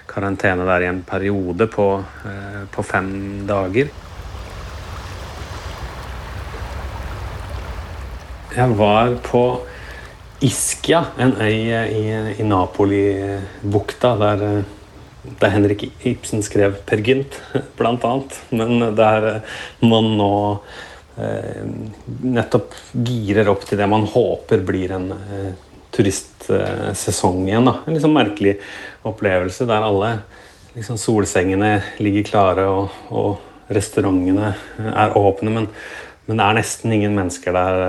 karantene der i en periode på, eh, på fem dager. Jeg var på Ischia, en øy i, i Napoli-bukta, der, der, Henrik Ibsen skrev 'Per Gynt', annet. Men der man nå eh, nettopp girer opp til det man håper blir en eh, turistsesong igjen. Da. En liksom merkelig opplevelse der alle liksom, solsengene ligger klare og, og restaurantene er åpne. Men, men, det er nesten ingen mennesker der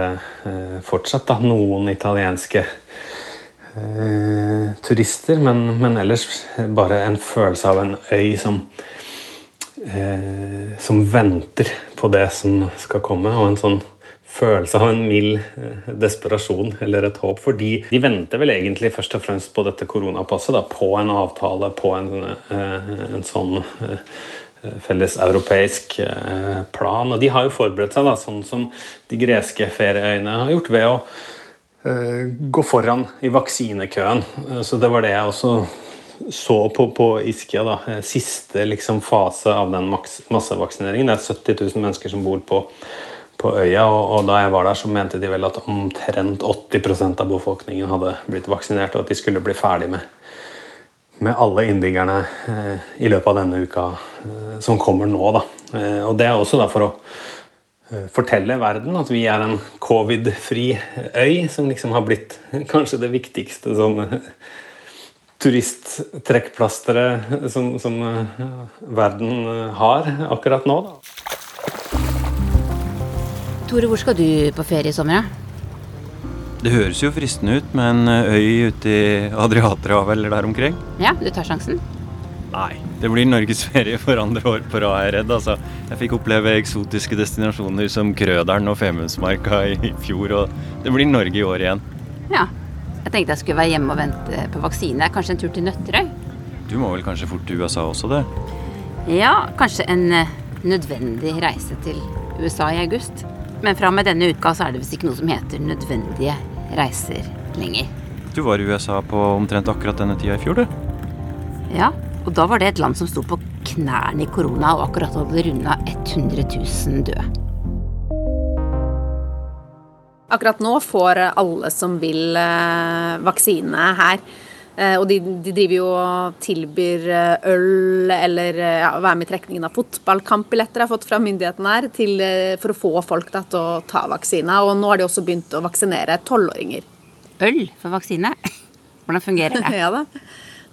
eh, fortsatt. Da. Noen italienske eh, turister, men, men, ellers bare en følelse av en øy som eh, som venter på det som skal komme, og en sånn følelse av en mild eh, desperasjon eller et håp. Fordi de venter vel egentlig først og fremst på dette koronapasset, da, på en avtale, på en, eh, en sånn felles europeisk plan. Og de har jo forberedt seg, da, sånn som de greske ferieøyene har gjort, ved å gå foran i vaksinekøen. Så det var det jeg også så på, på Iskia. da, Siste liksom, fase av den massevaksineringen. Det er 70 000 mennesker som bor på på øya. Og, og, da jeg var der, så mente de vel at omtrent 80% av befolkningen hadde blitt vaksinert, og at de skulle bli ferdig med, med alle innbyggerne eh, i løpet av denne uka eh, som kommer nå. Da. Eh, og det er også da for å eh, fortelle verden at vi er en covid-fri øy, som liksom har blitt kanskje det viktigste sånn turisttrekkplasteret som, som verden har akkurat nå. Da. Tore, hvor skal du på ferie i sommer? Det høres jo fristende ut med en eh, øy ute i Adriaterhavet eller der omkring. Ja, du tar sjansen? Nei, det blir norgesferie for andre år på rad, er redd. Altså, jeg fikk oppleve eksotiske destinasjoner som Krøderen og Femundsmarka i fjor, og det blir Norge i år igjen. Ja. Jeg tenkte jeg skulle være hjemme og vente på vaksine. Kanskje en tur til Nøtterøy? Du må vel kanskje fort til USA også, det? Ja, kanskje en eh, nødvendig reise til USA i august. Men fra og med denne uka så er det visst ikke noe som heter nødvendige reiser lenger. Du var i USA på omtrent akkurat denne tida i fjor, du. Ja, og da var det et land som sto på knærne i korona og akkurat hadde runda 100 000 døde. Akkurat nå får alle som vil eh, vaksine her. Eh, og de, de, driver jo og tilbyr eh, øl eller ja, være med i trekningen av fotballkampbilletter jeg har fått fra myndighetene her, til, for å få folk da, til å ta vaksine. Og nå har de også begynt å vaksinere tolvåringer. Øl for vaksine? [laughs] Hvordan fungerer det? [laughs] ja da.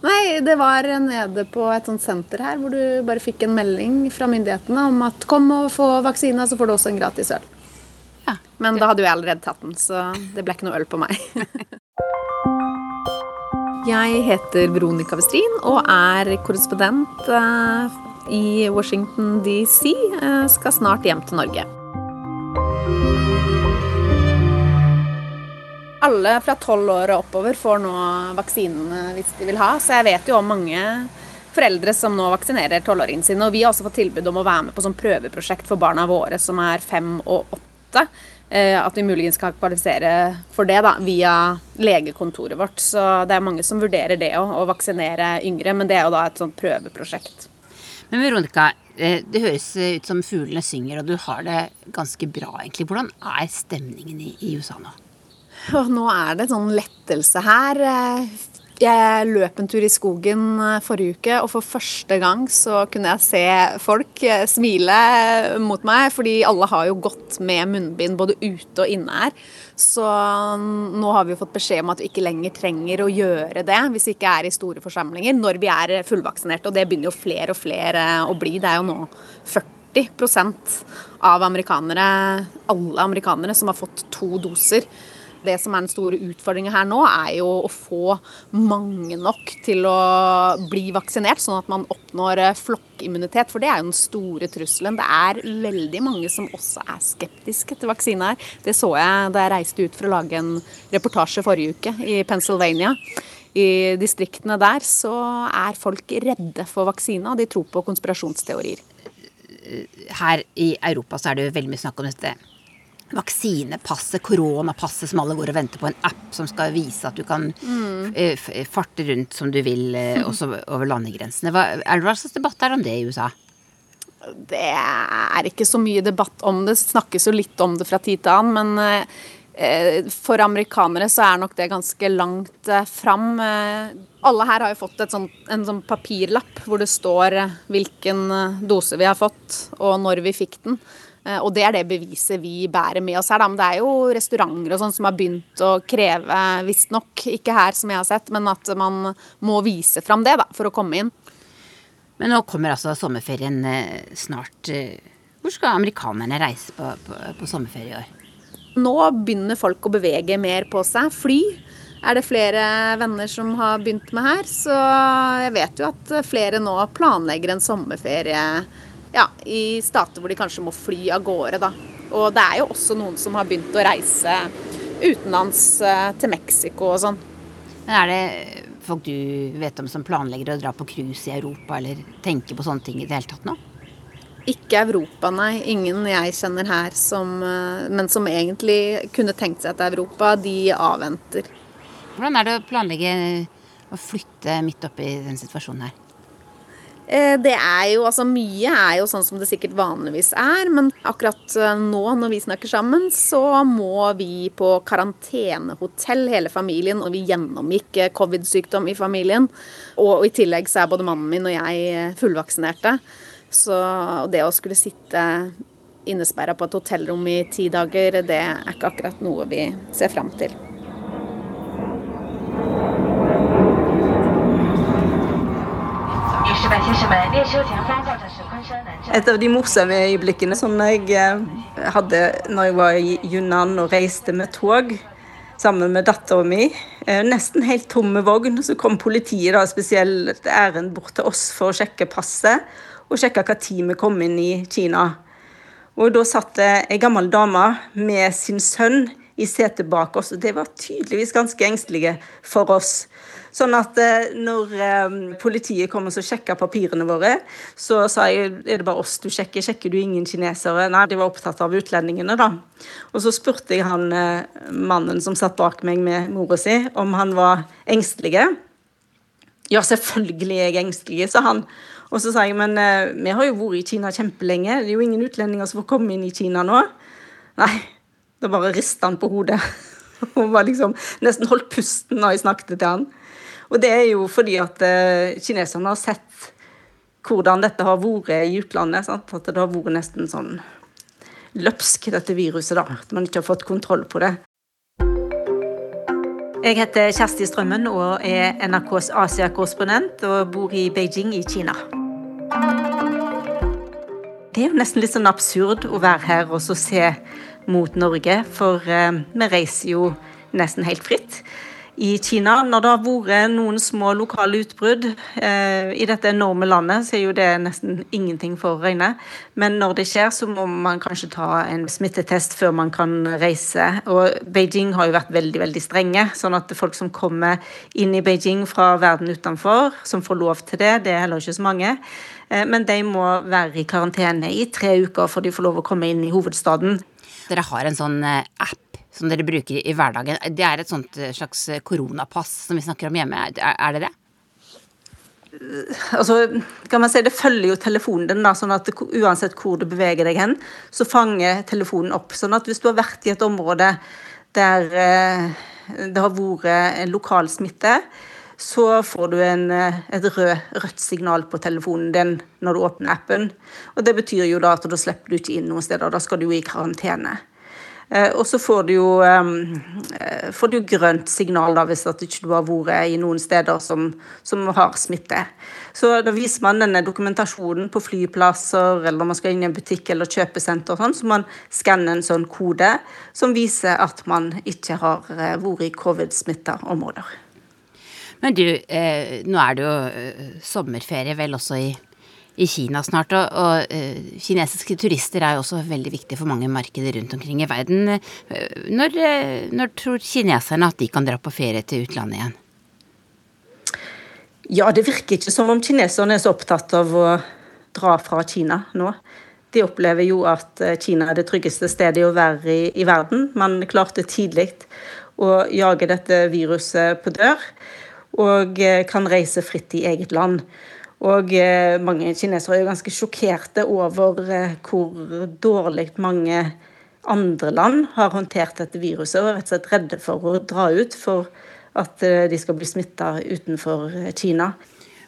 Nei, det var nede på et sånt senter her hvor du bare fikk en melding fra myndighetene om at kom og få vaksine, så får du også en gratis øl. Ja, Men da hadde jo jeg allerede tatt den, så det ble ikke noe øl på meg. [laughs] Jeg heter Veronica Westrin og er korrespondent eh, i Washington DC. Skal snart hjem til Norge. Alle fra tolv år og oppover får nå vaksinene hvis de vil ha, så jeg vet jo om mange foreldre som nå vaksinerer tolvåringene sine. Og vi har også fått tilbud om å være med på sånn prøveprosjekt for barna våre som er fem og åtte. Eh, at vi muligens kan kvalifisere for det da, via legekontoret vårt. Så det er mange som vurderer det òg, å vaksinere yngre. Men det er jo da et sånt prøveprosjekt. Men Veronica, eh, det høres ut som fuglene synger, og du har det ganske bra, egentlig. Hvordan er stemningen i USA nå? Og nå er det sånn lettelse her. Eh, jeg løp en tur i skogen eh, forrige uke, og for første gang så kunne jeg se folk eh, smile mot meg. Fordi alle har jo gått med munnbind både ute og inne her. Så mm, nå har vi jo fått beskjed om at vi ikke lenger trenger å gjøre det hvis vi ikke er i store forsamlinger når vi er fullvaksinerte. Og det begynner jo flere og flere å bli. Det er jo nå 40% av amerikanere, alle amerikanere som har fått to doser det som er den store utfordringen her nå, er jo å få mange nok til å bli vaksinert, sånn at man oppnår eh, flokkimmunitet. For det er jo den store trusselen. Det er veldig mange som også er skeptiske til vaksine her. Det så jeg da jeg reiste ut for å lage en reportasje forrige uke i Pennsylvania. I distriktene der så er folk redde for vaksine, og de tror på konspirasjonsteorier. Her i Europa så er det jo veldig mye snakk om dette vaksinepasset, koronapasset som alle går og venter på, en app som skal vise at du kan mm. uh, farte rundt som du vil, uh, [laughs] også over landegrensene. Hva, er det hva slags debatt er om det i USA? Det er ikke så mye debatt om det. Snakkes jo litt om det fra tid til annen, men for amerikanere så er nok det ganske langt fram. Alle her har jo fått sånt, en sånn papirlapp hvor det står hvilken dose vi har fått og når vi fikk den. Eh, og det er det beviset vi bærer med oss her. Da. Men det er jo restauranter og sånn som har begynt å kreve, visstnok, ikke her som jeg har sett, men at man må vise fram det da, for å komme inn. Men nå kommer altså sommerferien eh, snart. Hvor skal amerikanerne reise på, på, på sommerferie i år? Nå begynner folk å bevege mer på seg. Fly er det flere venner som har begynt med her. Så jeg vet jo at flere nå planlegger en sommerferie ja, i stater hvor de kanskje må fly av gårde. Da. Og det er jo også noen som har begynt å reise utenlands eh, til Mexico og sånn. Men er det folk du vet om som planlegger å dra på cruise i Europa, eller tenker på sånne ting i det hele tatt nå? Ikke Europa, nei. Ingen jeg kjenner her som eh, Men som egentlig kunne tenkt seg til Europa, de avventer. Hvordan er det å planlegge å flytte midt oppi den situasjonen her? Eh, det er jo, altså Mye er jo sånn som det sikkert vanligvis er, men akkurat eh, nå når vi snakker sammen, så må vi på karantenehotell hele familien, og vi gjennomgikk eh, covid-sykdom i familien. Og i tillegg så er både mannen min og jeg fullvaksinerte. Så det å skulle sitte innesperra på et hotellrom i ti dager, det er ikke akkurat noe vi ser fram til. Et av de morsomme øyeblikkene som jeg eh, hadde når jeg var i Yunnan og reiste med tog sammen med dattera mi. Eh, nesten helt tomme vogn. Så kom politiet da spesielt ærend bort til oss for å sjekke passet og sjekke hva tid vi kom inn i Kina. Og Da satt det ei gammel dame med sin sønn i setet bak oss. og Det var tydeligvis ganske engstelige for oss. Sånn at eh, når eh, politiet kom og sjekka papirene våre, så sa jeg er det bare oss du sjekker, sjekker du ingen kinesere? Nei, de var opptatt av utlendingene, da. Og så spurte jeg han eh, mannen som satt bak meg med mora si, om han var engstelige. Ja, selvfølgelig er jeg engstelig, sa han. Og så sa jeg men vi har jo vært i Kina kjempelenge, det er jo ingen utlendinger som får komme inn i Kina nå. Nei, da bare rista han på hodet. [laughs] Og var liksom nesten holdt pusten da jeg snakket til han. Og det er jo fordi at uh, kineserne har sett hvordan dette har vært i utlandet. Sant? At det har vært nesten sånn løpsk, dette viruset. da, At man ikke har fått kontroll på det. Jeg heter Kjersti Strømmen og er NRKs Asia-korrespondent og bor i Beijing i Kina. Det er jo nesten litt sånn absurd å være her og se mot Norge, for uh, vi reiser jo nesten helt fritt i Kina. Når det har vært noen små lokale utbrudd eh, i dette enorme landet, så er jo det nesten ingenting for å regne. Men når det skjer, så må man kanskje ta en smittetest før man kan reise. Og Beijing har jo vært veldig veldig strenge, sånn at folk som kommer inn i Beijing fra verden utenfor, som får lov til det, det er heller ikke så mange. Eh, men de må være i karantene i tre uker før de får lov å komme inn i hovedstaden. Dere har en sånn eh, app som dere bruker i hverdagen. Det er et sånt eh, slags eh, koronapass som vi snakker om hjemme. Er, det det? Altså, kan man si Det følger jo telefonen din, da, sånn at uansett hvor du beveger deg hen, så fanger telefonen opp. Sånn at hvis du har vært i et område der eh, det har vært lokal smitte, så får du en, eh, et rød, rødt signal på telefonen din når du åpner appen. Og Det betyr jo da at da slipper du ikke inn noen steder. Da skal du jo i karantene. Eh, og så får du jo, eh, får du grønt signal da, hvis at du ikke har vært i noen steder som, som, har smitte. Så Da viser man denne dokumentasjonen på flyplasser eller når man skal inn i en butikk eller kjøpesenter, sånn, så man skanner en sånn kode som viser at man ikke har eh, vært i covid-smitta områder. Men du, nå er det jo sommerferie vel også i i Kina snart. Og, og uh, kinesiske turister er jo også veldig viktige for mange markeder rundt omkring i verden. Uh, når, uh, når, tror kineserne at de kan dra på ferie til utlandet igjen? Ja, det virker ikke som om kineserne er så opptatt av å dra fra Kina nå. de opplever jo at eh, Kina er det tryggeste stedet å være i, i verden. Man klarte tidlig å jage dette viruset på dør, og eh, kan reise fritt i eget land. Og eh, mange kinesere er jo ganske sjokkerte over hvor dårlig mange andre land har håndtert dette viruset, og er rett og slett redde for å dra ut for at de skal bli smitta utenfor Kina.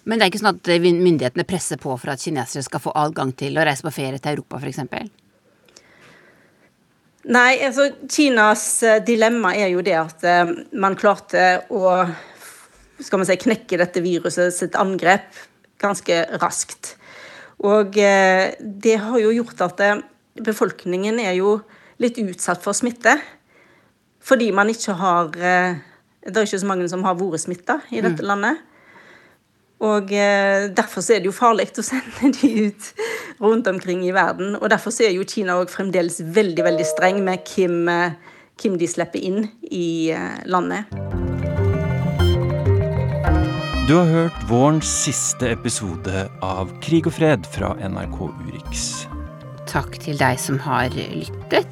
Men det er ikke sånn at myndighetene presser på for at kinesere skal få adgang til å reise på ferie til Europa, f.eks.? Nei, altså Kinas eh, dilemma er jo det at man klarte å skal man si, knekke dette viruset sitt angrep ganske raskt. Og uh, det har jo gjort at uh, befolkningen er jo litt utsatt for smitte. Fordi man ikke har Det er ikke så mange som har vært smitta i dette mm. landet. Og eh, Derfor er det jo farlig å sende [laughs] de ut rundt omkring i verden. Og Derfor er jo Kina òg fremdeles veldig veldig streng med hvem, eh, hvem de slipper inn i eh, landet. Du har hørt vårens siste episode av Krig og fred fra NRK Urix. Takk til deg som har lyttet.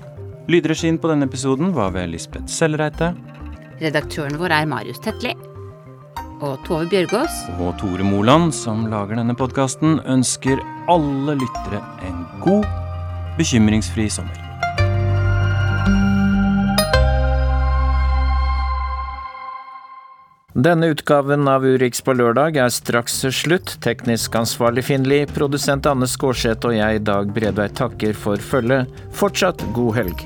Lydregien på denne episoden var ved Lisbeth Sellreite. Redaktøren vår er Marius Tetli og Tove Bjørgaas. Og Tore Moland, som lager denne podkasten, ønsker alle lyttere en god, bekymringsfri sommer. Denne utgaven av Urix på lørdag er straks slutt. Teknisk ansvarlig Finli, produsent Anne Skårseth og jeg, Dag Bredvei, takker for følget. Fortsatt god helg.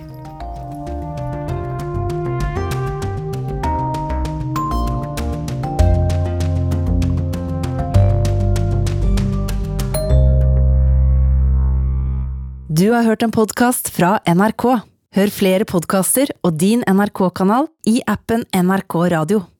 Du har hørt en podkast fra NRK. Hør flere podkaster og din NRK-kanal i appen NRK Radio.